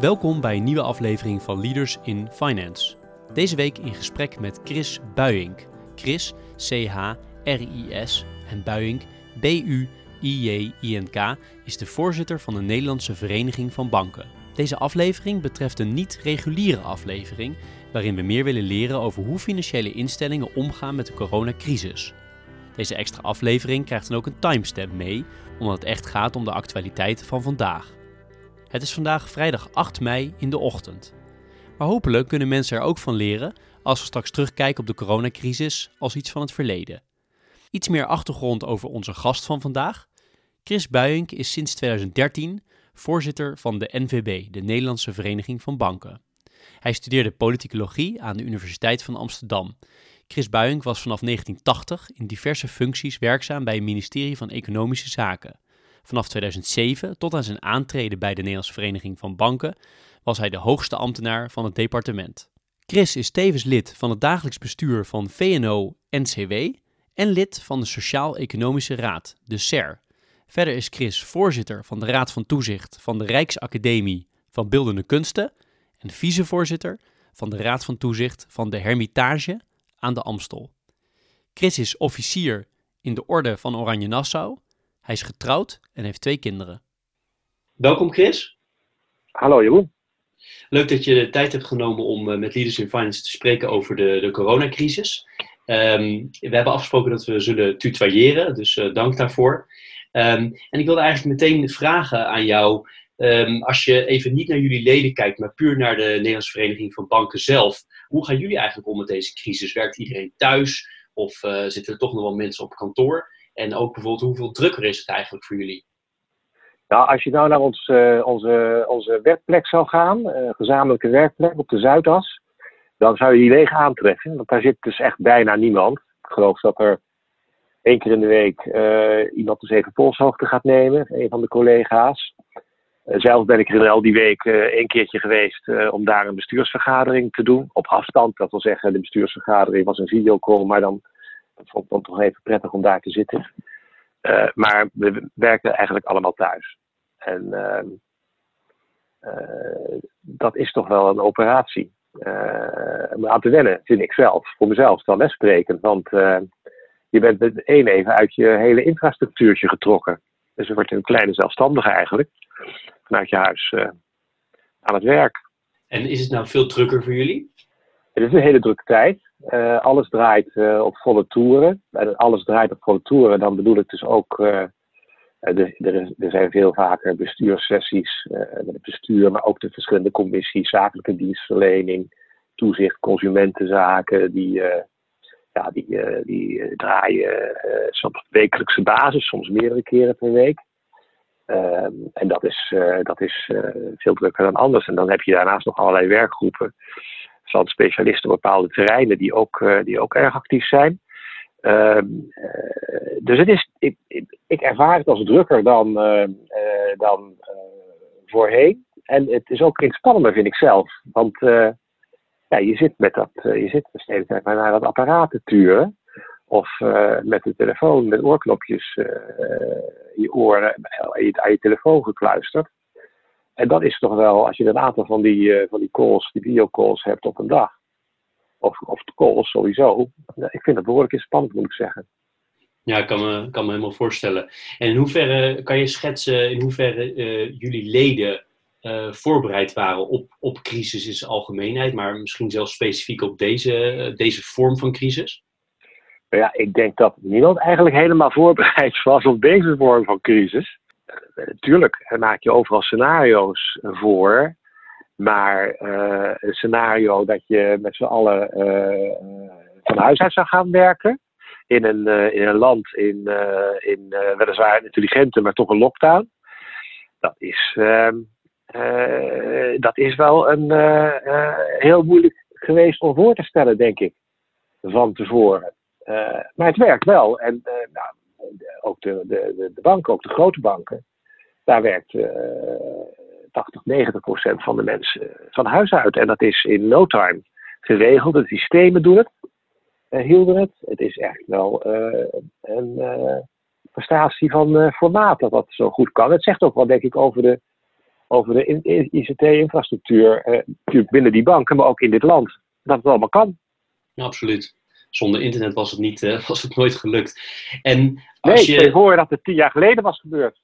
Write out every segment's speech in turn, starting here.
Welkom bij een nieuwe aflevering van Leaders in Finance. Deze week in gesprek met Chris Buijink. Chris, C-H-R-I-S en Buijink, B-U-I-J-I-N-K, is de voorzitter van de Nederlandse Vereniging van Banken. Deze aflevering betreft een niet-reguliere aflevering, waarin we meer willen leren over hoe financiële instellingen omgaan met de coronacrisis. Deze extra aflevering krijgt dan ook een timestamp mee, omdat het echt gaat om de actualiteiten van vandaag. Het is vandaag vrijdag 8 mei in de ochtend. Maar hopelijk kunnen mensen er ook van leren als we straks terugkijken op de coronacrisis als iets van het verleden. Iets meer achtergrond over onze gast van vandaag. Chris Buijink is sinds 2013 voorzitter van de NVB, de Nederlandse Vereniging van Banken. Hij studeerde politicologie aan de Universiteit van Amsterdam. Chris Buijink was vanaf 1980 in diverse functies werkzaam bij het ministerie van Economische Zaken. Vanaf 2007 tot aan zijn aantreden bij de Nederlandse Vereniging van Banken was hij de hoogste ambtenaar van het departement. Chris is tevens lid van het dagelijks bestuur van VNO-NCW en lid van de Sociaal-Economische Raad, de SER. Verder is Chris voorzitter van de Raad van Toezicht van de Rijksacademie van Beeldende Kunsten en vicevoorzitter van de Raad van Toezicht van de Hermitage aan de Amstel. Chris is officier in de Orde van Oranje Nassau hij is getrouwd en heeft twee kinderen. Welkom Chris. Hallo Jeroen. Leuk dat je de tijd hebt genomen om eh, met Leaders in Finance te spreken over de, de coronacrisis. Um, we hebben afgesproken dat we zullen tutoyeren, dus uh, dank daarvoor. Um, en ik wilde eigenlijk meteen vragen aan jou, um, als je even niet naar jullie leden kijkt, maar puur naar de Nederlandse Vereniging van Banken zelf. Hoe gaan jullie eigenlijk om met deze crisis? Werkt iedereen thuis of uh, zitten er toch nog wel mensen op kantoor? En ook bijvoorbeeld hoeveel drukker is het eigenlijk voor jullie? Nou, als je nou naar ons, uh, onze, onze werkplek zou gaan, uh, gezamenlijke werkplek op de Zuidas, dan zou je die leeg aantreffen. Want daar zit dus echt bijna niemand. Ik geloof dat er één keer in de week uh, iemand dus even polshoogte gaat nemen, een van de collega's. zelf ben ik er al die week één keertje geweest om daar een bestuursvergadering te doen. Op afstand, dat wil zeggen, de bestuursvergadering was een videocall, maar dan dat vond ik dan toch even prettig om daar te zitten. Uh, maar we werken eigenlijk allemaal thuis. En uh, uh, dat is toch wel een operatie. om aan te wennen, vind ik zelf. Voor mezelf dan les spreken. Want je bent met één even uit je hele infrastructuurtje getrokken. Dus je wordt een kleine zelfstandige eigenlijk. Vanuit je huis aan het werk. En is het nou veel drukker voor jullie? Het is een hele drukke tijd. Uh, alles draait uh, op volle toeren. En alles draait op volle toeren, dan bedoel ik dus ook. Uh, er, er, zijn veel vaker bestuurssessies met het bestuur, maar ook de verschillende commissies, zakelijke dienstverlening, toezicht, consumentenzaken, die, ja, die, die draaien soms op wekelijkse basis, soms meerdere keren per week. Ehm, en dat is, dat is veel drukker dan anders. En dan heb je daarnaast nog allerlei werkgroepen van specialisten op bepaalde terreinen die ook, uh, die ook erg actief zijn. Uh, dus het is, ik, ik, ervaar het als drukker dan, uh, dan voorheen. En het is ook inspannender, vind ik zelf. Want ja, je zit met dat, je zit de hele maar naar dat apparaat te turen. Of met de telefoon, met oorknopjes je oren aan je telefoon gekluisterd. En dat is toch wel, als je een aantal van die, uh, van die calls, die videocalls hebt op een dag, of, of calls sowieso, ik vind dat behoorlijk spannend, moet ik zeggen. Ja, ik kan me, kan me helemaal voorstellen. En in hoeverre kan je schetsen in hoeverre uh, jullie leden uh, voorbereid waren op, op crisis in zijn algemeenheid, maar misschien zelfs specifiek op deze, deze vorm van crisis? Ja, ik denk dat niemand eigenlijk helemaal voorbereid was op deze vorm van crisis tuurlijk maak je overal scenario's voor. Maar uh, een scenario dat je met z'n allen uh, van huis uit zou gaan werken. In een, in een land in, in weliswaar een intelligente, maar toch een lockdown. Dat is, ehm, dat is wel een, heel moeilijk geweest om voor te stellen, denk ik. Van tevoren. maar het werkt wel. En nou, ook de, de, de banken, ook de grote banken, daar werkt uh, 80, 90 procent van de mensen van huis uit. En dat is in no time geregeld. De systemen doen het, hielden het. Het is echt wel een prestatie van formaat dat dat zo goed kan. Het zegt ook wel, denk ik, over de over de ICT-infrastructuur, natuurlijk binnen die banken, maar ook in dit land. Dat het allemaal kan. absoluut. Zonder internet was het, niet, was het nooit gelukt. En als nee, je... ik hoor dat het tien jaar geleden was gebeurd.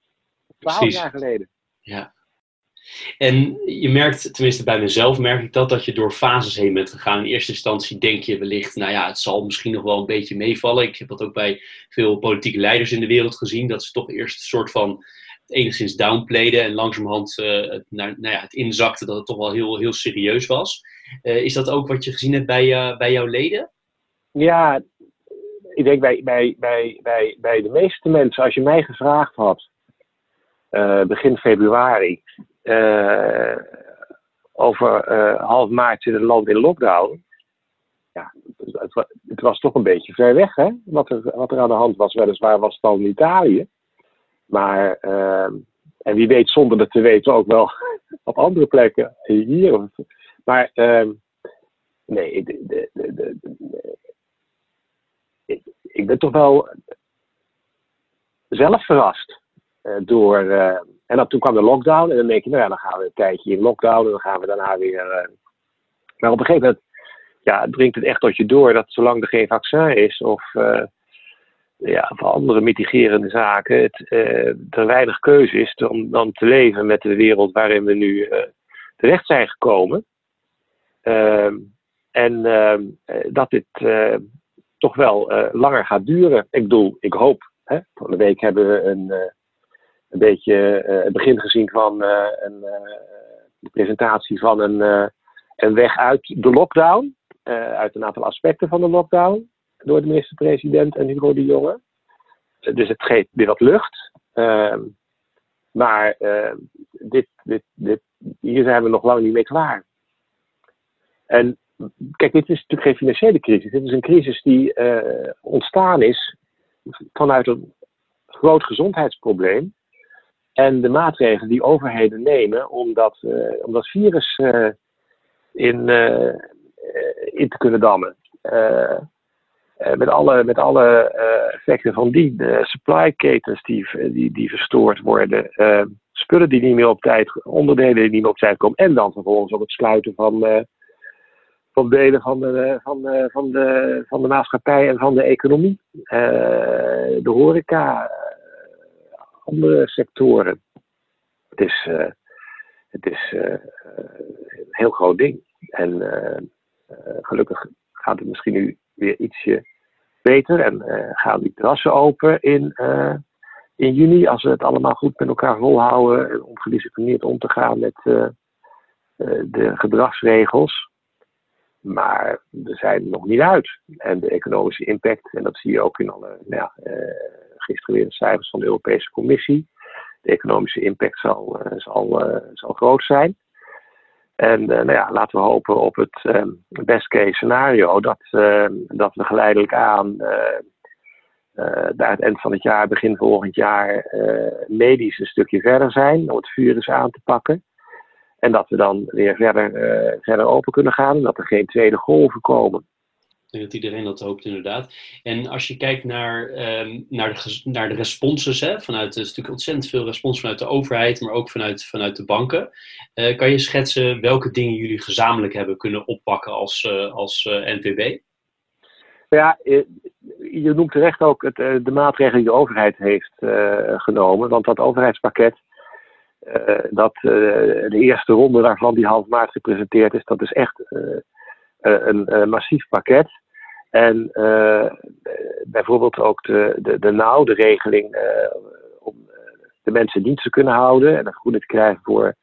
Twaalf jaar geleden. Ja, en je merkt, tenminste bij mezelf merk ik dat, dat je door fases heen bent gegaan. In eerste instantie denk je wellicht, nou ja, het zal misschien nog wel een beetje meevallen. Ik heb dat ook bij veel politieke leiders in de wereld gezien, dat ze toch eerst een soort van enigszins downplayden en langzamerhand uh, het, nou, nou ja, het inzakte dat het toch wel heel, heel serieus was. Uh, is dat ook wat je gezien hebt bij, bij jouw leden? Ja, ik denk bij, bij, bij, bij, bij de meeste mensen, als je mij gevraagd had, begin februari, uh, over uh, half maart zit het land in lockdown. Ja, het, was, het, was toch een beetje ver weg, hè? Wat er, wat er aan de hand was. Weliswaar was het al in Italië. Maar, en wie weet zonder het te weten ook wel op andere plekken hier. Maar, nee, de, de, de, ik, ben toch wel zelf verrast uh, door en dan, toen kwam de lockdown. En dan denk je, nou ja, dan gaan we een tijdje in lockdown. En dan gaan we daarna weer. Uh... Maar op een gegeven moment ja, dringt het echt tot je door dat zolang er geen vaccin is of, ja, of andere mitigerende zaken, het, er weinig keuze is om dan te leven met de wereld waarin we nu terecht zijn gekomen. Ehm, en ehm, dat dit toch wel langer gaat duren. Ik bedoel, ik hoop. Hè, de week hebben we een een beetje eh, het begin gezien van eh, een, eh, de presentatie van een, een weg uit de lockdown. uit een aantal aspecten van de lockdown. Door de minister-president en Hugo de Jonge. dus het geeft weer wat lucht. Ehm, maar dit, dit, dit, hier zijn we nog lang niet mee klaar. En kijk, dit is natuurlijk geen financiële crisis. Dit is een crisis die ontstaan is vanuit een groot gezondheidsprobleem. En de maatregelen die overheden nemen om dat, uh, om dat virus uh, in, in te kunnen dammen. met alle, met alle effecten van die, de supply ketens die, die, die verstoord worden, spullen die niet meer op tijd, onderdelen die niet meer op tijd komen, en dan vervolgens ook het sluiten van, van delen van de, van, van, de, van de maatschappij en van de economie. de horeca, andere sectoren. Het is, uh, het is een heel groot ding. En gelukkig gaat het misschien nu weer ietsje beter. En gaan die terrassen open in, in juni. Als we het allemaal goed met elkaar volhouden. En om gedisciplineerd om te gaan met de gedragsregels. Maar we zijn nog niet uit. En de economische impact, en dat zie je ook in alle nou ja, gisteren weer de cijfers van de Europese Commissie. De economische impact zal, uh, zal, uh, zal groot zijn. En uh, nou ja, laten we hopen op het best case scenario dat, dat we geleidelijk aan bij het eind van het jaar, begin volgend jaar, medisch een stukje verder zijn om het virus aan te pakken. En dat we dan weer verder, verder open kunnen gaan en dat er geen tweede golven komen. Ik denk dat iedereen dat hoopt, inderdaad. En als je kijkt naar, ehm, naar, de, naar de responses, hè, vanuit, er is natuurlijk ontzettend veel respons vanuit de overheid, maar ook vanuit, vanuit de banken. Uh, kan je schetsen welke dingen jullie gezamenlijk hebben kunnen oppakken als, uh, als uh, eh? Ja, je noemt terecht ook het, de maatregelen die de overheid heeft genomen. Want dat overheidspakket, dat de eerste ronde daarvan, die half maart gepresenteerd is, dat is echt een, een massief pakket. En bijvoorbeeld ook de, de, de de regeling om eh, de mensen dienst te kunnen houden en een vergoeding te krijgen voor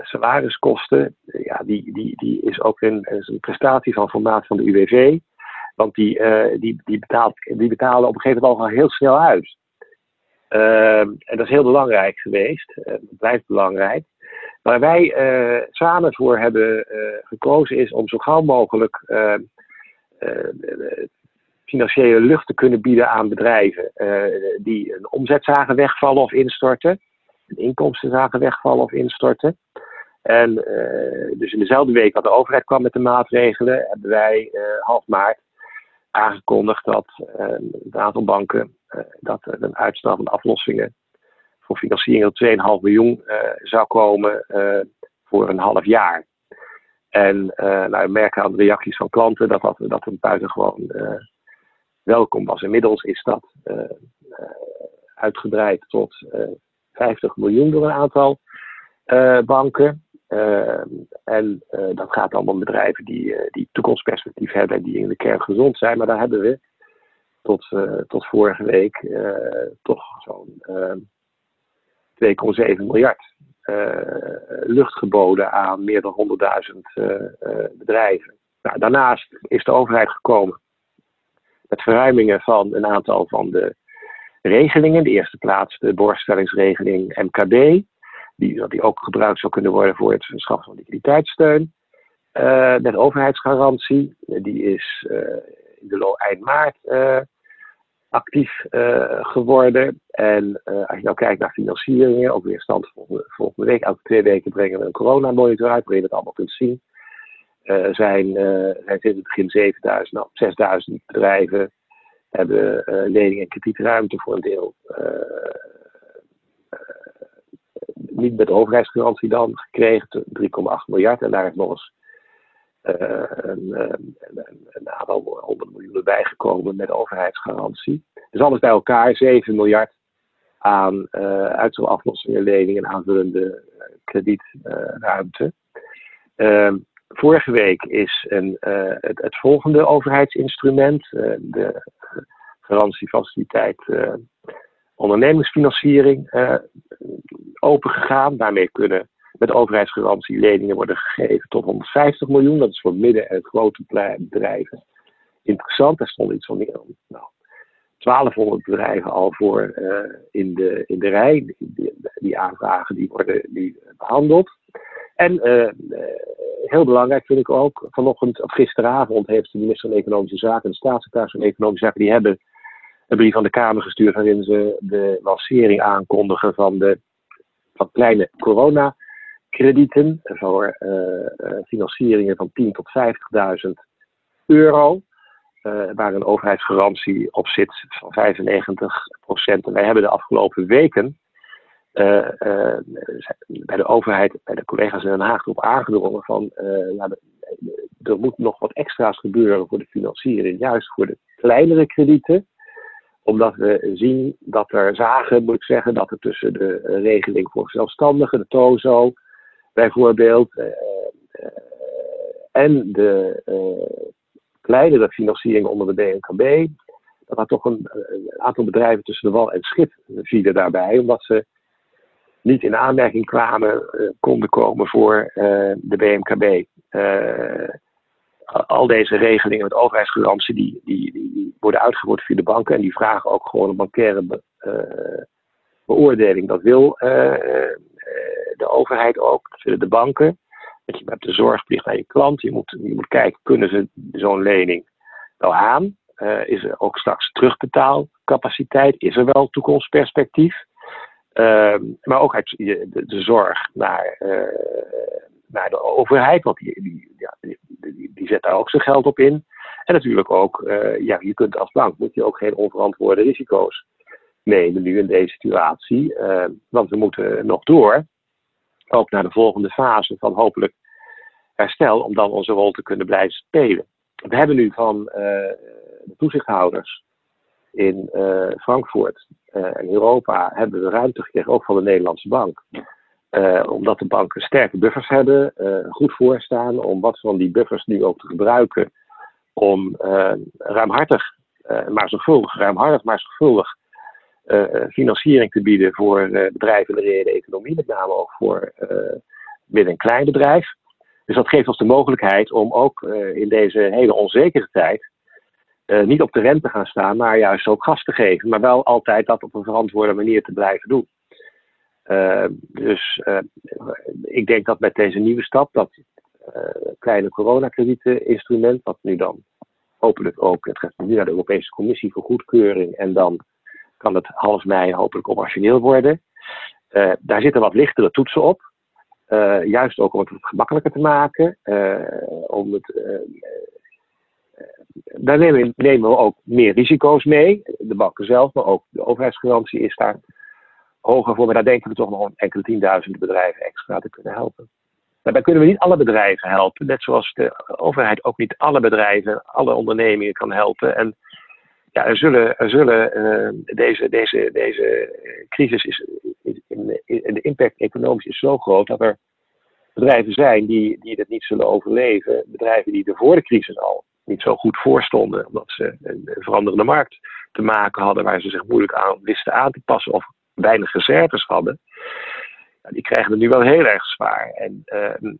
salariskosten. ja, die, die, die is ook een, een prestatie van formaat van de UWV. Want die, die, die, betaalt, die betalen op een gegeven moment al heel snel uit. Ehm, en dat is heel belangrijk geweest. dat blijft belangrijk. Waar wij samen voor hebben gekozen is om zo gauw mogelijk eh, financiële lucht te kunnen bieden aan bedrijven eh, die een omzet zagen wegvallen of instorten, een inkomsten zagen wegvallen of instorten. En eh, dus in dezelfde week dat de overheid kwam met de maatregelen, hebben wij half maart aangekondigd dat een aantal banken dat een uitstel van aflossingen voor financiering dat 2,5 miljoen zou komen voor een half jaar. En nou, we merken aan de reacties van klanten dat dat, dat een buitengewoon welkom was. Inmiddels is dat uitgebreid tot 50 miljoen door een aantal banken. en dat gaat allemaal om bedrijven die, die toekomstperspectief hebben en die in de kern gezond zijn. Maar daar hebben we tot, uh, tot vorige week uh, toch zo'n uh, 2,7 miljard lucht geboden aan meer dan 100.000 bedrijven. Nou, daarnaast is de overheid gekomen met verruimingen van een aantal van de regelingen. De eerste plaats de borststellingsregeling MKB, die, die ook gebruikt zou kunnen worden voor het verschaffen van liquiditeitssteun. met overheidsgarantie, die is in de eind maart actief uh, geworden. En uh, als je nou kijkt naar financieringen, ook weer stand volgende, volgende week. Elke twee weken brengen we een coronamonitor uit, waarin je dat allemaal kunt zien. Uh, zijn, zijn sinds het begin 7000, nou, 6000 bedrijven hebben lening- en kredietruimte voor een deel niet met overheidsgarantie dan gekregen, 3,8 miljard. En daar is nog eens een, een, een, aantal miljoen bijgekomen met overheidsgarantie. Dus alles bij elkaar 7 miljard aan uh, leningen en aanvullende kredietruimte. Uh, vorige week is een, het, het, volgende overheidsinstrument, de garantiefaciliteit ondernemingsfinanciering, opengegaan. Daarmee kunnen met overheidsgarantie leningen worden gegeven tot 150 miljoen. Dat is voor midden- en grote bedrijven interessant. Daar stond iets van meer nou, 1200 bedrijven al voor uh, in, de, in de rij. Die, die, aanvragen die worden die behandeld. En uh, heel belangrijk vind ik ook, vanochtend of gisteravond heeft de minister van Economische Zaken en de staatssecretaris van Economische Zaken, die hebben een brief aan de Kamer gestuurd waarin ze de lancering aankondigen van de van kleine corona kredieten voor uh, financieringen van 10 tot 50.000 euro. Uh, waar een overheidsgarantie op zit van 95 procent. En wij hebben de afgelopen weken bij de overheid, bij de collega's in Den Haag erop aangedrongen van ja, er moet nog wat extra's gebeuren voor de financiering, juist voor de kleinere kredieten omdat we zien dat er zagen, moet ik zeggen, dat er tussen de regeling voor zelfstandigen, de TOZO, bijvoorbeeld. Eh, eh, en de eh, kleinere financiering onder de BNKB. Dat had toch een, aantal bedrijven tussen de wal en schip vielen daarbij, omdat ze niet in aanmerking kwamen, konden komen voor de BMKB. al deze regelingen met overheidsgarantie, die, die, die, worden uitgevoerd via de banken en die vragen ook gewoon een bankaire be, beoordeling. Dat wil de overheid ook, dat de banken. Je hebt de zorgplicht aan je klant. Je moet, je moet kijken, kunnen ze zo'n lening wel aan? Uh, is er ook straks terugbetaalcapaciteit? Is er wel toekomstperspectief? Uh, maar ook uit de, de zorg naar, uh, naar de overheid, want die, die, ja, die, die, zet daar ook zijn geld op in. En natuurlijk ook, ja, je kunt als bank moet je ook geen onverantwoorde risico's nemen nu in deze situatie. want we moeten nog door ook naar de volgende fase van hopelijk herstel, om dan onze rol te kunnen blijven spelen. We hebben nu van uh, de toezichthouders in uh, Frankfurt en Europa hebben we ruimte gekregen, ook van de Nederlandse bank. omdat de banken sterke buffers hebben, goed voorstaan, om wat van die buffers nu ook te gebruiken om ruimhartig, maar zorgvuldig, ruimhartig, maar zorgvuldig financiering te bieden voor uh, bedrijven in de reële economie, met name ook voor uh, midden- en kleinbedrijf. Dus dat geeft ons de mogelijkheid om ook in deze hele onzekere tijd niet op de rente te gaan staan, maar juist ook gas te geven. Maar wel altijd dat op een verantwoorde manier te blijven doen. dus ik denk dat met deze nieuwe stap, dat kleine coronakredieteninstrument, wat nu dan hopelijk ook, het gaat nu naar de Europese Commissie voor goedkeuring en dan kan het half mei hopelijk operationeel worden. Uh, daar zitten wat lichtere toetsen op. Uh, juist ook om het gemakkelijker te maken. Uh, om het, daar nemen, we ook meer risico's mee. De banken zelf, maar ook de overheidsgarantie is daar hoger voor, maar daar denken we toch nog enkele tienduizenden bedrijven extra te kunnen helpen. Daarbij kunnen we niet alle bedrijven helpen, net zoals de overheid ook niet alle bedrijven, alle ondernemingen kan helpen. En ja, er zullen, er zullen uh, deze, deze, deze crisis is, de impact economisch is zo groot dat er bedrijven zijn die, die het niet zullen overleven. Bedrijven die er voor de crisis al niet zo goed voor stonden, omdat ze een, veranderende markt te maken hadden waar ze zich moeilijk aan wisten aan te passen of weinig reserves hadden. Ja, die krijgen het nu wel heel erg zwaar. En uh,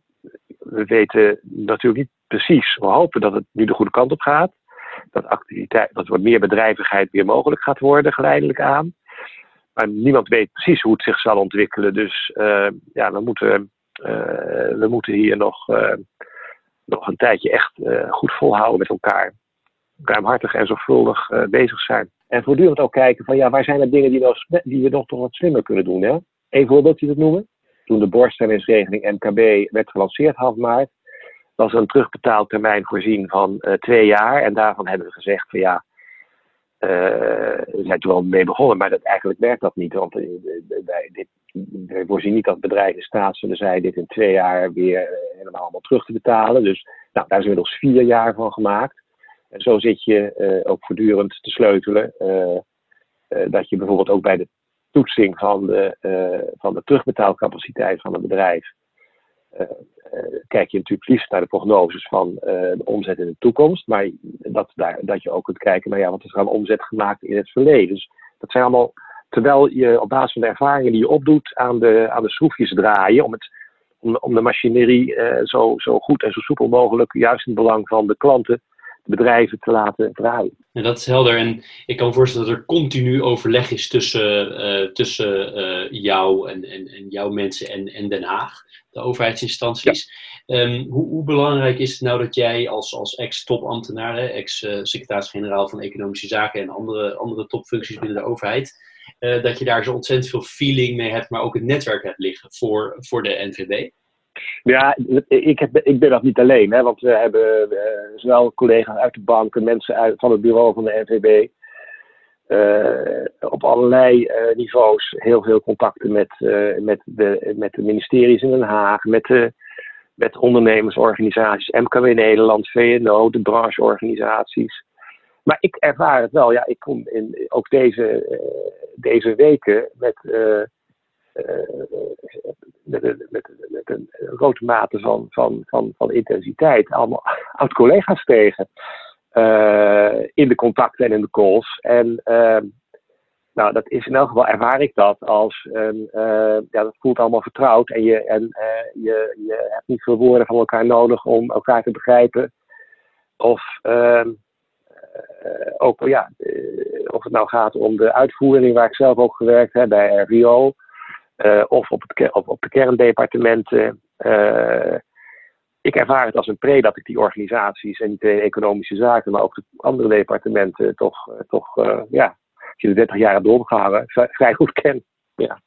we weten natuurlijk niet precies. We hopen dat het nu de goede kant op gaat. Dat, activiteit, dat er meer bedrijvigheid weer mogelijk gaat worden, geleidelijk aan. Maar niemand weet precies hoe het zich zal ontwikkelen. Dus uh, ja, we moeten, we moeten hier nog, uh, nog een tijdje echt goed volhouden met elkaar. Ruimhartig en zorgvuldig bezig zijn. En voortdurend ook kijken van ja, waar zijn er dingen die, we nog toch wat slimmer kunnen doen. Hè? Voorbeeldje te noemen. Toen de borststellingsregeling MKB werd gelanceerd half maart, was een terugbetaaltermijn voorzien van twee jaar. En daarvan hebben we gezegd van ja, uh, we zijn toen wel mee begonnen, maar dat, eigenlijk werkt dat niet. Want uh, wij, voorzien niet dat bedrijven in staat zullen zijn dit in twee jaar weer helemaal allemaal terug te betalen. Dus nou, daar is inmiddels vier jaar van gemaakt. En zo zit je ook voortdurend te sleutelen. dat je bijvoorbeeld ook bij de toetsing van de, van de terugbetaalcapaciteit van een bedrijf eh, eh, kijk je natuurlijk liefst naar de prognoses van eh, de omzet in de toekomst. Maar dat, daar, dat je ook kunt kijken naar ja, wat is er aan omzet gemaakt in het verleden. Dus dat zijn allemaal, terwijl je op basis van de ervaringen die je opdoet aan de, aan de schroefjes draaien, om, het, om, de machinerie zo, zo goed en zo soepel mogelijk, juist in het belang van de klanten, bedrijven te laten draaien. En dat is helder. En ik kan me voorstellen dat er continu overleg is tussen, uh, tussen uh, jou en, en, en, jouw mensen en, en Den Haag, de overheidsinstanties. Um, hoe, hoe, belangrijk is het nou dat jij als, als ex-topambtenaar, ex-secretaris-generaal van Economische Zaken en andere, andere topfuncties binnen de overheid, uh, dat je daar zo ontzettend veel feeling mee hebt, maar ook het netwerk hebt liggen voor, voor de NVB? Ja, ik, heb, ik ben dat niet alleen, hè, want we hebben uh, zowel collega's uit de banken, mensen uit, van het bureau van de NVB, uh, op allerlei uh, niveaus heel veel contacten met, met, de, met de ministeries in Den Haag, met de, met ondernemersorganisaties, MKW Nederland, VNO, de brancheorganisaties. Maar ik ervaar het wel, ja, ik kom in, ook deze, deze weken met met, een, met, een grote mate van, van, van, van intensiteit allemaal oud-collega's tegen. Uh, in de contacten en in de calls. En uh, nou, dat is in elk geval, ervaar ik dat als, ja, dat voelt allemaal vertrouwd. En, je, en je, je hebt niet veel woorden van elkaar nodig om elkaar te begrijpen. Of ehm, ook, ja, of het nou gaat om de uitvoering waar ik zelf ook gewerkt heb bij RVO. Uh, of op, het, op, de kerndepartementen. Uh, ik ervaar het als een pre dat ik die organisaties en die economische zaken, maar ook de andere departementen toch, uh, toch ja, als je de 30 jaar hebt vrij goed ken. Ja.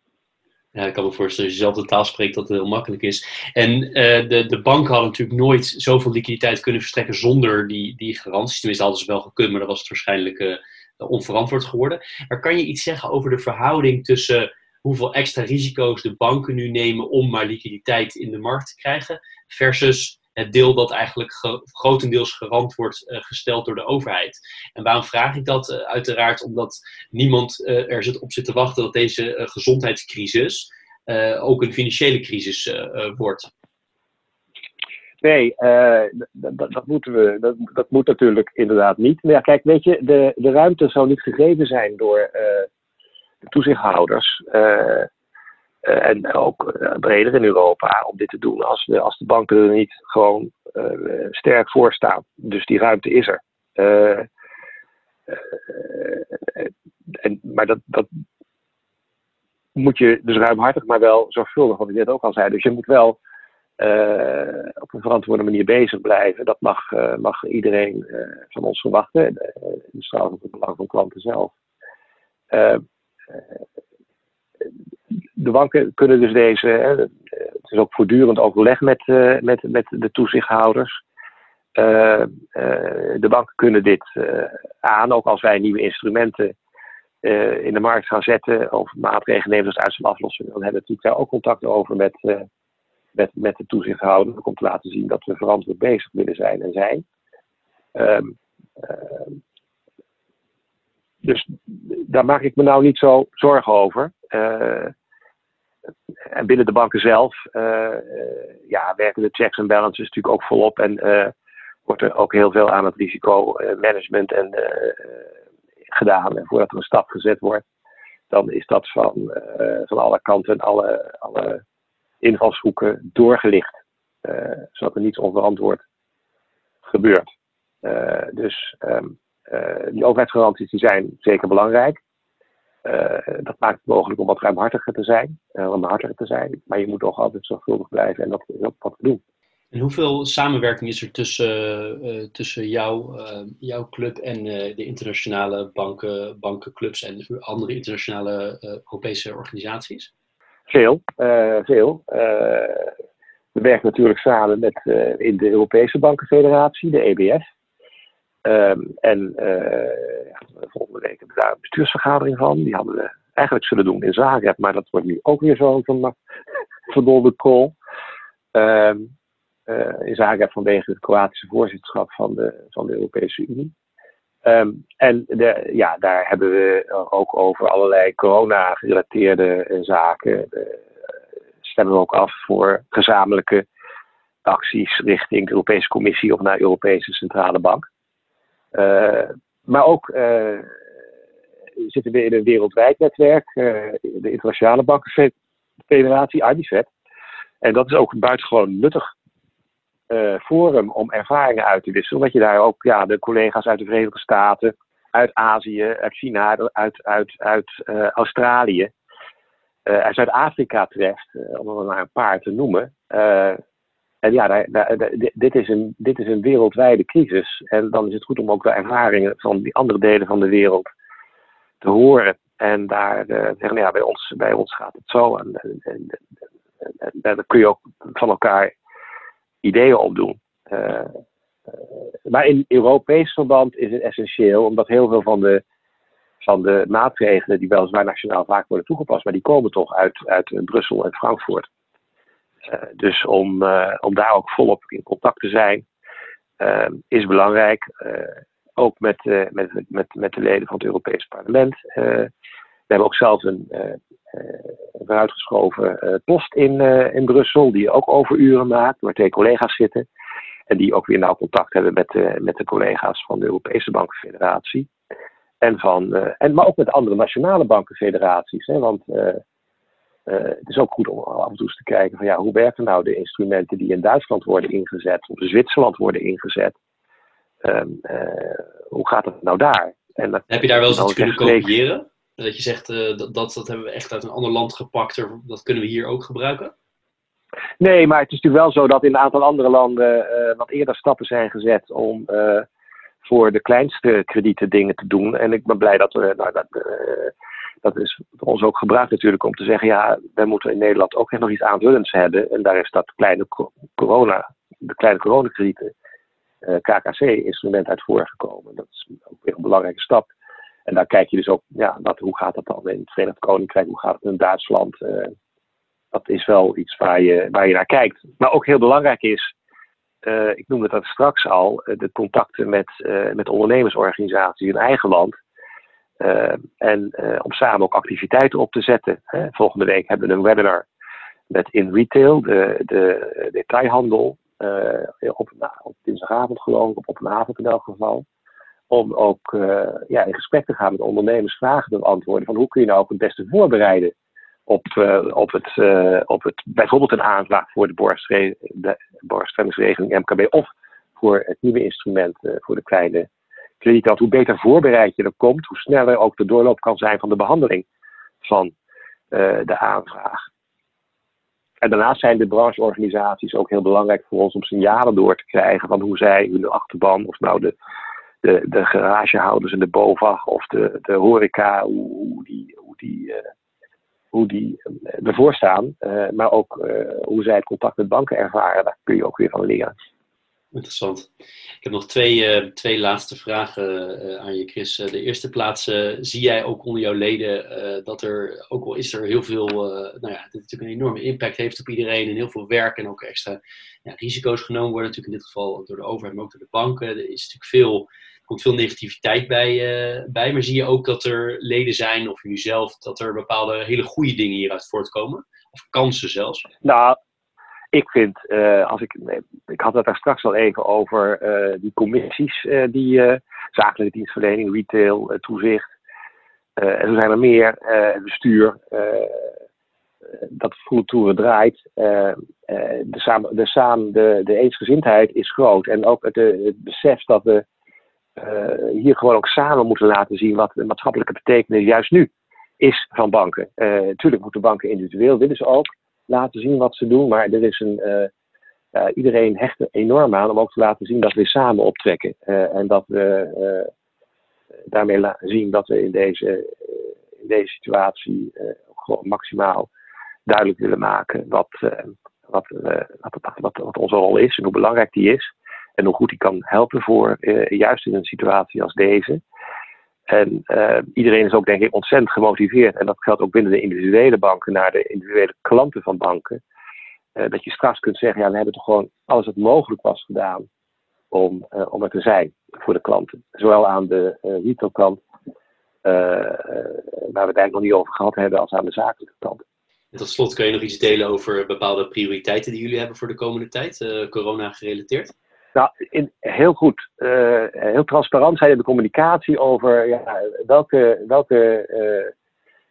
Ja, ik kan me voorstellen, als je zelf de taal spreekt, dat het heel makkelijk is. En de, de banken hadden natuurlijk nooit zoveel liquiditeit kunnen verstrekken zonder die, die garanties. Tenminste, hadden ze wel gekund, maar dat was het waarschijnlijk onverantwoord geworden. Maar kan je iets zeggen over de verhouding tussen hoeveel extra risico's de banken nu nemen om maar liquiditeit in de markt te krijgen, versus het deel dat eigenlijk grotendeels garant wordt uh, gesteld door de overheid. En waarom vraag ik dat? Uh, uiteraard omdat niemand uh, er zit op zit te wachten dat deze gezondheidscrisis ook een financiële crisis wordt. Nee, dat, dat, moeten we, dat, dat moet natuurlijk inderdaad niet. Maar ja, kijk, weet je, de, de ruimte zou niet gegeven zijn door de toezichthouders. Uh, en ook uh, breder in Europa om dit te doen als, de, als de banken er niet gewoon sterk voor staan. Dus die ruimte is er. en, maar dat, dat moet je dus ruimhartig, maar wel zorgvuldig, wat ik net ook al zei. Dus je moet wel op een verantwoorde manier bezig blijven. Dat mag, mag iedereen van ons verwachten. in de straal het belang van klanten zelf de banken kunnen dus deze, het is ook voortdurend overleg met, uh, met, met de toezichthouders. Uh, uh, de banken kunnen dit aan, ook als wij nieuwe instrumenten in de markt gaan zetten of maatregelen nemen als uitstapaflossing, dan hebben we natuurlijk daar ook contact over met, met, met de toezichthouder. Om te laten zien dat we verantwoord bezig willen zijn en zijn. Um, dus daar maak ik me nou niet zo zorgen over. Uh, en binnen de banken zelf uh, ja, werken de checks en balances natuurlijk ook volop. En uh, wordt er ook heel veel aan het risicomanagement en, gedaan. En voordat er een stap gezet wordt, dan is dat van, van alle kanten en alle, alle invalshoeken doorgelicht. zodat er niets onverantwoord gebeurt. dus um, die overheidsgaranties die zijn zeker belangrijk. Uh, dat maakt het mogelijk om wat ruimhartiger te zijn, ruimhartiger te zijn. Maar je moet toch altijd zorgvuldig blijven en dat is ook wat we doen. En hoeveel samenwerking is er tussen, uh, tussen jou, jouw club en de internationale banken, bankenclubs en andere internationale Europese organisaties? Veel, veel. we werken natuurlijk samen met in de Europese Bankenfederatie, de EBF. Um, en uh, ja, volgende week hebben we daar een bestuursvergadering van. Die hadden we eigenlijk zullen doen in Zagreb, maar dat wordt nu ook weer zo'n van, verdolde uh, in Zagreb vanwege het Kroatische voorzitterschap van de, van de Europese Unie. Um, en de, ja, daar hebben we ook over allerlei corona-gerelateerde zaken. De, stemmen we ook af voor gezamenlijke acties richting de Europese Commissie of naar de Europese Centrale Bank. Uh, maar ook uh, zitten we in een wereldwijd netwerk, uh, de Internationale Bankenfederatie, IBFED. En dat is ook een buitengewoon nuttig forum om ervaringen uit te wisselen. Omdat je daar ook ja, de collega's uit de Verenigde Staten, uit Azië, uit China, uit, uit, uit Australië, uit Zuid-Afrika treft, om er maar een paar te noemen. En ja, dit, is een, dit is een wereldwijde crisis. En dan is het goed om ook de ervaringen van die andere delen van de wereld te horen. En daar uh, zeggen, nou ja, bij ons, bij ons gaat het zo. En, en, en, daar kun je ook van elkaar ideeën opdoen. Uh, maar in Europees verband is het essentieel, omdat heel veel van de, van de maatregelen die weliswaar nationaal vaak worden toegepast, maar die komen toch uit, uit Brussel en Frankfurt. Eh, dus om, eh, om daar ook volop in contact te zijn, eh, is belangrijk. ook met, met, met, met de leden van het Europees Parlement. we hebben ook zelf een vooruitgeschoven post in, in Brussel, die ook overuren maakt, waar twee collega's zitten. En die ook weer nauw contact hebben met, de, met de collega's van de Europese Bankenfederatie. En van, en, maar ook met andere nationale bankenfederaties. Hè, want het is ook goed om af en toe eens te kijken van ja, hoe werken nou de instrumenten die in Duitsland worden ingezet, of in Zwitserland worden ingezet. Um, uh, hoe gaat het nou daar? En dat, Heb je daar wel eens iets kunnen kopiëren? Dat je zegt, uh, dat, dat, dat hebben we echt uit een ander land gepakt, dat kunnen we hier ook gebruiken? Nee, maar het is natuurlijk wel zo dat in een aantal andere landen wat eerder stappen zijn gezet om voor de kleinste kredieten dingen te doen. En ik ben blij dat we, nou, dat, dat is voor ons ook gebruikt natuurlijk om te zeggen, ja, wij moeten in Nederland ook echt nog iets aanvullends hebben. En daar is dat kleine corona, de kleine coronakredieten, eh, KKC-instrument uit voorgekomen. Dat is ook weer een belangrijke stap. En daar kijk je dus ook, ja, wat, hoe gaat dat dan in het Verenigd Koninkrijk, hoe gaat het in Duitsland? Uh, dat is wel iets waar je, waar je naar kijkt. Maar ook heel belangrijk is, uh, ik noemde dat straks al, de contacten met, met ondernemersorganisaties in eigen land. Uh, en uh, om samen ook activiteiten op te zetten. Volgende week hebben we een webinar met In Retail, de, de detailhandel. Uh, op, nou, op dinsdagavond geloof ik, op, een avond in elk geval. Om ook ja, in gesprek te gaan met ondernemers, vragen te beantwoorden van hoe kun je nou ook het beste voorbereiden op, op, het, op het, bijvoorbeeld een aanvraag voor de, borgstellingsregeling MKB of voor het nieuwe instrument voor de kleine krediet hoe beter voorbereid je er komt, hoe sneller ook de doorloop kan zijn van de behandeling van uh, de aanvraag. En daarnaast zijn de brancheorganisaties ook heel belangrijk voor ons om signalen door te krijgen van hoe zij hun achterban, of nou de, de, de garagehouders en de BOVAG of de, de horeca, hoe, die, hoe die, hoe die uh, ervoor staan. maar ook hoe zij het contact met banken ervaren, daar kun je ook weer van leren. Interessant. Ik heb nog twee, uh, twee laatste vragen uh, aan je, Chris. Uh, de eerste plaats, zie jij ook onder jouw leden dat er, ook al is er heel veel, nou ja, dit natuurlijk een enorme impact heeft op iedereen en heel veel werk en ook extra ja, risico's genomen worden, natuurlijk in dit geval door de overheid, maar ook door de banken. Er is natuurlijk veel, komt veel negativiteit bij, bij, maar zie je ook dat er leden zijn, of jullie zelf, dat er bepaalde hele goede dingen hieruit voortkomen? Of kansen zelfs? Nou, ik vind, uh, als ik, ik had het daar straks al even over uh, die commissies, uh, die zakelijke dienstverlening, retail, toezicht. en zo zijn er meer, het bestuur, dat voertoeren draait. de, samen, de, samen, de, de eensgezindheid is groot. En ook het, het besef dat we hier gewoon ook samen moeten laten zien wat de maatschappelijke betekenis juist nu is van banken. natuurlijk moeten banken individueel, willen ze ook laten zien wat ze doen. Maar er is een, uh, iedereen hecht er enorm aan om ook te laten zien dat we samen optrekken. Uh, en dat we daarmee zien dat we in deze, in deze situatie maximaal duidelijk willen maken wat, wat, wat, wat, wat, onze rol is en hoe belangrijk die is. En hoe goed die kan helpen voor juist in een situatie als deze. En uh, iedereen is ook denk ik ontzettend gemotiveerd. En dat geldt ook binnen de individuele banken naar de individuele klanten van banken. Uh, dat je straks kunt zeggen, ja, we hebben toch gewoon alles wat mogelijk was gedaan om, uh, om er te zijn voor de klanten. Zowel aan de retailkant, waar we het eigenlijk nog niet over gehad hebben, als aan de zakelijke kant. En tot slot kun je nog iets delen over bepaalde prioriteiten die jullie hebben voor de komende tijd, corona gerelateerd? Nou, in, heel goed. Uh, heel transparant zijn in de communicatie over ja, welke, welke, uh,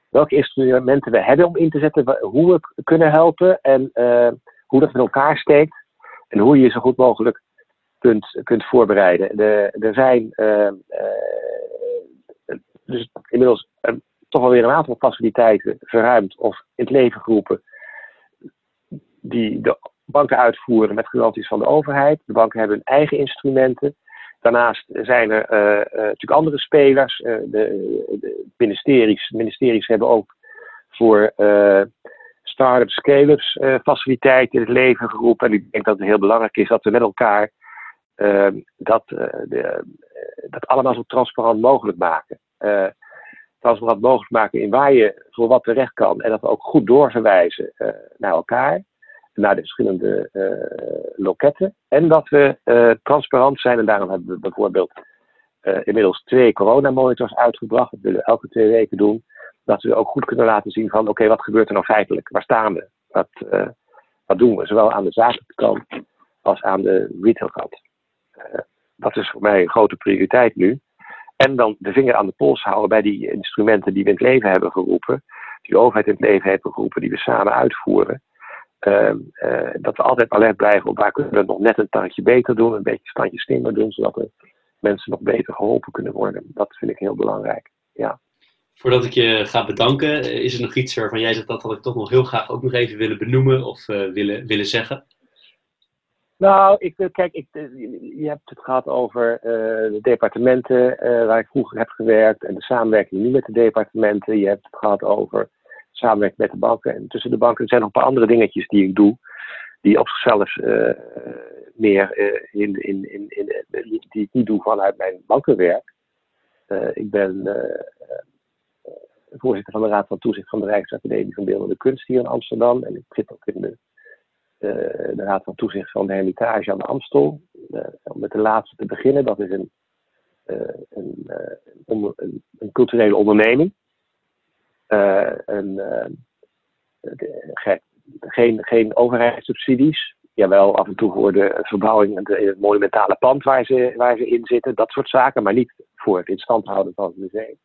welke instrumenten we hebben om in te zetten, hoe we kunnen helpen en uh, hoe dat met elkaar steekt en hoe je je zo goed mogelijk kunt, kunt voorbereiden. De, er zijn dus inmiddels toch alweer een aantal faciliteiten verruimd of in het leven geroepen die de banken uitvoeren met garanties van de overheid. De banken hebben hun eigen instrumenten. Daarnaast zijn er uh, uh, natuurlijk andere spelers. Uh, de, de, ministeries, ministeries hebben ook voor start-ups, scale-ups faciliteiten in het leven geroepen. En ik denk dat het heel belangrijk is dat we met elkaar dat, de, dat allemaal zo transparant mogelijk maken. transparant mogelijk maken in waar je voor wat terecht kan. En dat we ook goed doorverwijzen naar elkaar naar de verschillende uh, loketten. En dat we uh, transparant zijn. En daarom hebben we bijvoorbeeld uh, inmiddels twee coronamonitors uitgebracht. Dat willen we elke twee weken doen. Dat we ook goed kunnen laten zien van oké, wat gebeurt er nou feitelijk? Waar staan we? Wat, wat doen we? Zowel aan de zakelijke kant als aan de retailkant. dat is voor mij een grote prioriteit nu. En dan de vinger aan de pols houden bij die instrumenten die we in het leven hebben geroepen. Die de overheid in het leven heeft geroepen, die we samen uitvoeren. Uh, uh, dat we altijd alert blijven op waar kunnen we het nog net een tandje beter doen, een beetje standje slimmer doen, zodat de mensen nog beter geholpen kunnen worden. Dat vind ik heel belangrijk. Ja. Voordat ik je ga bedanken, eh, is er nog iets waarvan jij zegt dat had ik toch nog heel graag ook nog even willen benoemen of uh, willen, willen zeggen? Nou, ik, kijk, ik, je hebt het gehad over uh, de departementen waar ik vroeger heb gewerkt en de samenwerking nu met de departementen. Je hebt het gehad over samenwerking met de banken en tussen de banken. Er zijn nog een paar andere dingetjes die ik doe, die op zichzelf uh, meer uh, in, in, in, in, die ik niet doe vanuit mijn bankenwerk. Ik ben voorzitter van de Raad van Toezicht van de Rijksacademie van Beeldende Kunst hier in Amsterdam. En ik zit ook in de, de Raad van Toezicht van de Hermitage aan de Amstel. om met de laatste te beginnen, dat is een, een, een culturele onderneming. Uh, een, uh, geen, geen overheidssubsidies. Jawel, af en toe voor de verbouwing in het monumentale pand waar ze, waar ze in zitten. Dat soort zaken, maar niet voor het in stand houden van het museum.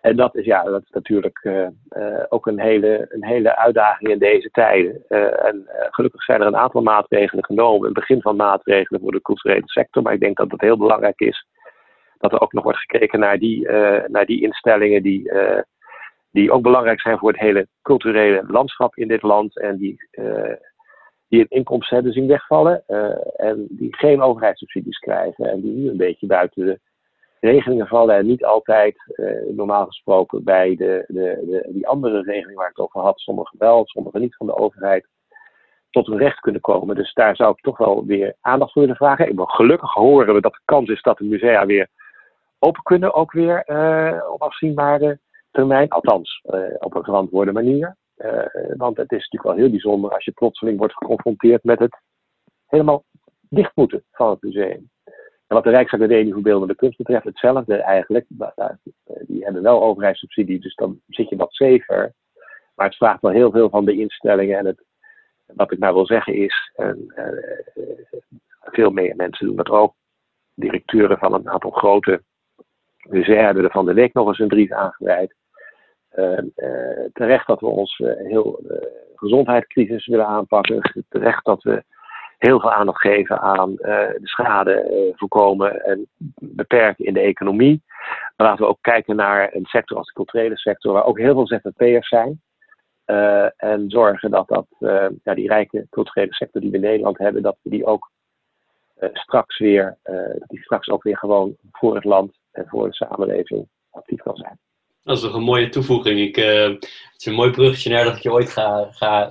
En dat is, ja, dat is natuurlijk uh, ook een hele, een hele uitdaging in deze tijden. En gelukkig zijn er een aantal maatregelen genomen. Een begin van maatregelen voor de culturele sector. Maar ik denk dat het heel belangrijk is dat er ook nog wordt gekeken naar die, naar die instellingen die die ook belangrijk zijn voor het hele culturele landschap in dit land en die, uh, die een inkomsten hebben zien wegvallen uh, en die geen overheidssubsidies krijgen en die nu een beetje buiten de regelingen vallen en niet altijd uh, normaal gesproken bij de, de, de, die andere regelingen waar ik het over had, sommige wel, sommige niet van de overheid. tot hun recht kunnen komen. Dus daar zou ik toch wel weer aandacht voor willen vragen. Ik wil gelukkig horen we dat de kans is dat de musea weer open kunnen, ook weer op afzienbare termijn. Althans, uh, op een verantwoorde manier. Uh, want het is natuurlijk wel heel bijzonder als je plotseling wordt geconfronteerd met het helemaal dicht moeten van het museum. En wat de Rijksacademie voor Beeldende Kunst betreft, hetzelfde eigenlijk. Die hebben wel overheidssubsidie, dus dan zit je wat safer. Maar het vraagt wel heel veel van de instellingen. En het, wat ik nou wil zeggen is, en, veel meer mensen doen dat ook. Directeuren van een aantal grote musea hebben er van de week nog eens een brief aangeweid. Uh, terecht dat we ons heel gezondheidscrisis willen aanpakken. Terecht dat we heel veel aandacht geven aan uh, de schade voorkomen en beperken in de economie. Maar laten we ook kijken naar een sector als de culturele sector, waar ook heel veel ZZP'ers zijn. En zorgen dat, dat ja, die rijke culturele sector die we in Nederland hebben, dat we die ook straks weer, die straks ook weer gewoon voor het land en voor de samenleving actief kan zijn. Dat is nog een mooie toevoeging. Ik, uh, het is een mooi bruggetje naar dat ik je ooit ga, ga,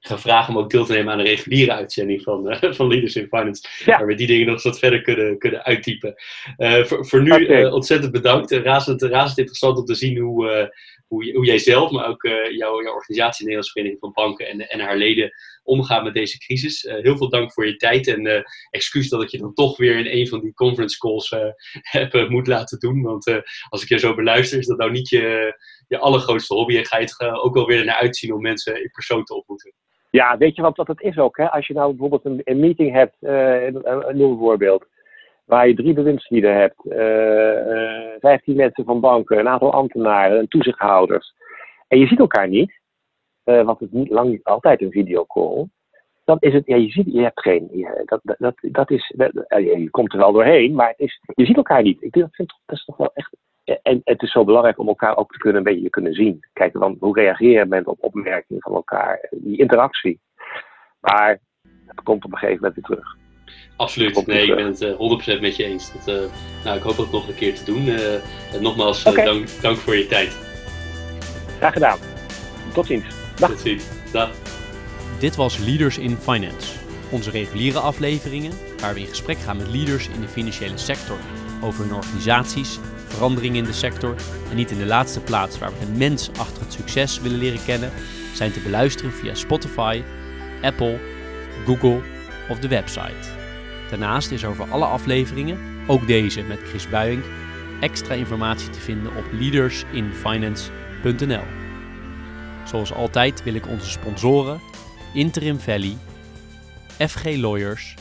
ga vragen om ook deel te nemen aan de reguliere uitzending van, uh, van Leaders in Finance. Ja. Waar we die dingen nog wat verder kunnen, kunnen uittypen. voor, voor nu okay. ontzettend bedankt. razend, razend interessant om te zien hoe, hoe, hoe jij zelf, maar ook jouw, jouw organisatie, de Nederlandse Vereniging van Banken en, en haar leden, omgaan met deze crisis. heel veel dank voor je tijd en excuus dat ik je dan toch weer in een van die conference calls heb moet laten doen. Want als ik je zo beluister, is dat nou niet je je, allergrootste hobby. En ga je het ook wel weer naar uitzien om mensen in persoon te ontmoeten. Ja, weet je wat, wat het is ook? Hè? Als je nou bijvoorbeeld een, een meeting hebt, uh, een, een nieuw voorbeeld, waar je drie bewindslieden hebt, vijftien uh, mensen van banken, een aantal ambtenaren en toezichthouders, en je ziet elkaar niet, uh, want het is niet lang niet altijd een videocall, dan is het, ja, je ziet, je hebt geen, dat, dat, dat is, je komt er wel doorheen, maar het is, je ziet elkaar niet. Ik denk, dat, vind, is toch wel echt en het is zo belangrijk om elkaar ook te kunnen, een beetje kunnen zien. Kijken, van, hoe reageer je bent op opmerkingen van elkaar, die interactie. Maar het komt op een gegeven moment weer terug. Absoluut, nee, ik ben het uh, 100% met je eens. Dat, uh, nou, ik hoop dat nog een keer te doen. Uh, en nogmaals, okay. dank, dank voor je tijd. Graag gedaan. Tot ziens. Dag. Tot ziens. Dag. Dit was Leaders in Finance. Onze reguliere afleveringen, waar we in gesprek gaan met leaders in de financiële sector over hun organisaties veranderingen in de sector en niet in de laatste plaats waar we de mens achter het succes willen leren kennen, zijn te beluisteren via Spotify, Apple, Google of de website. Daarnaast is over alle afleveringen, ook deze met Chris Buijink, extra informatie te vinden op leadersinfinance.nl. Zoals altijd wil ik onze sponsoren Interim Valley, FG Lawyers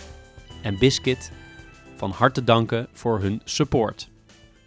en Biscuit van harte danken voor hun support.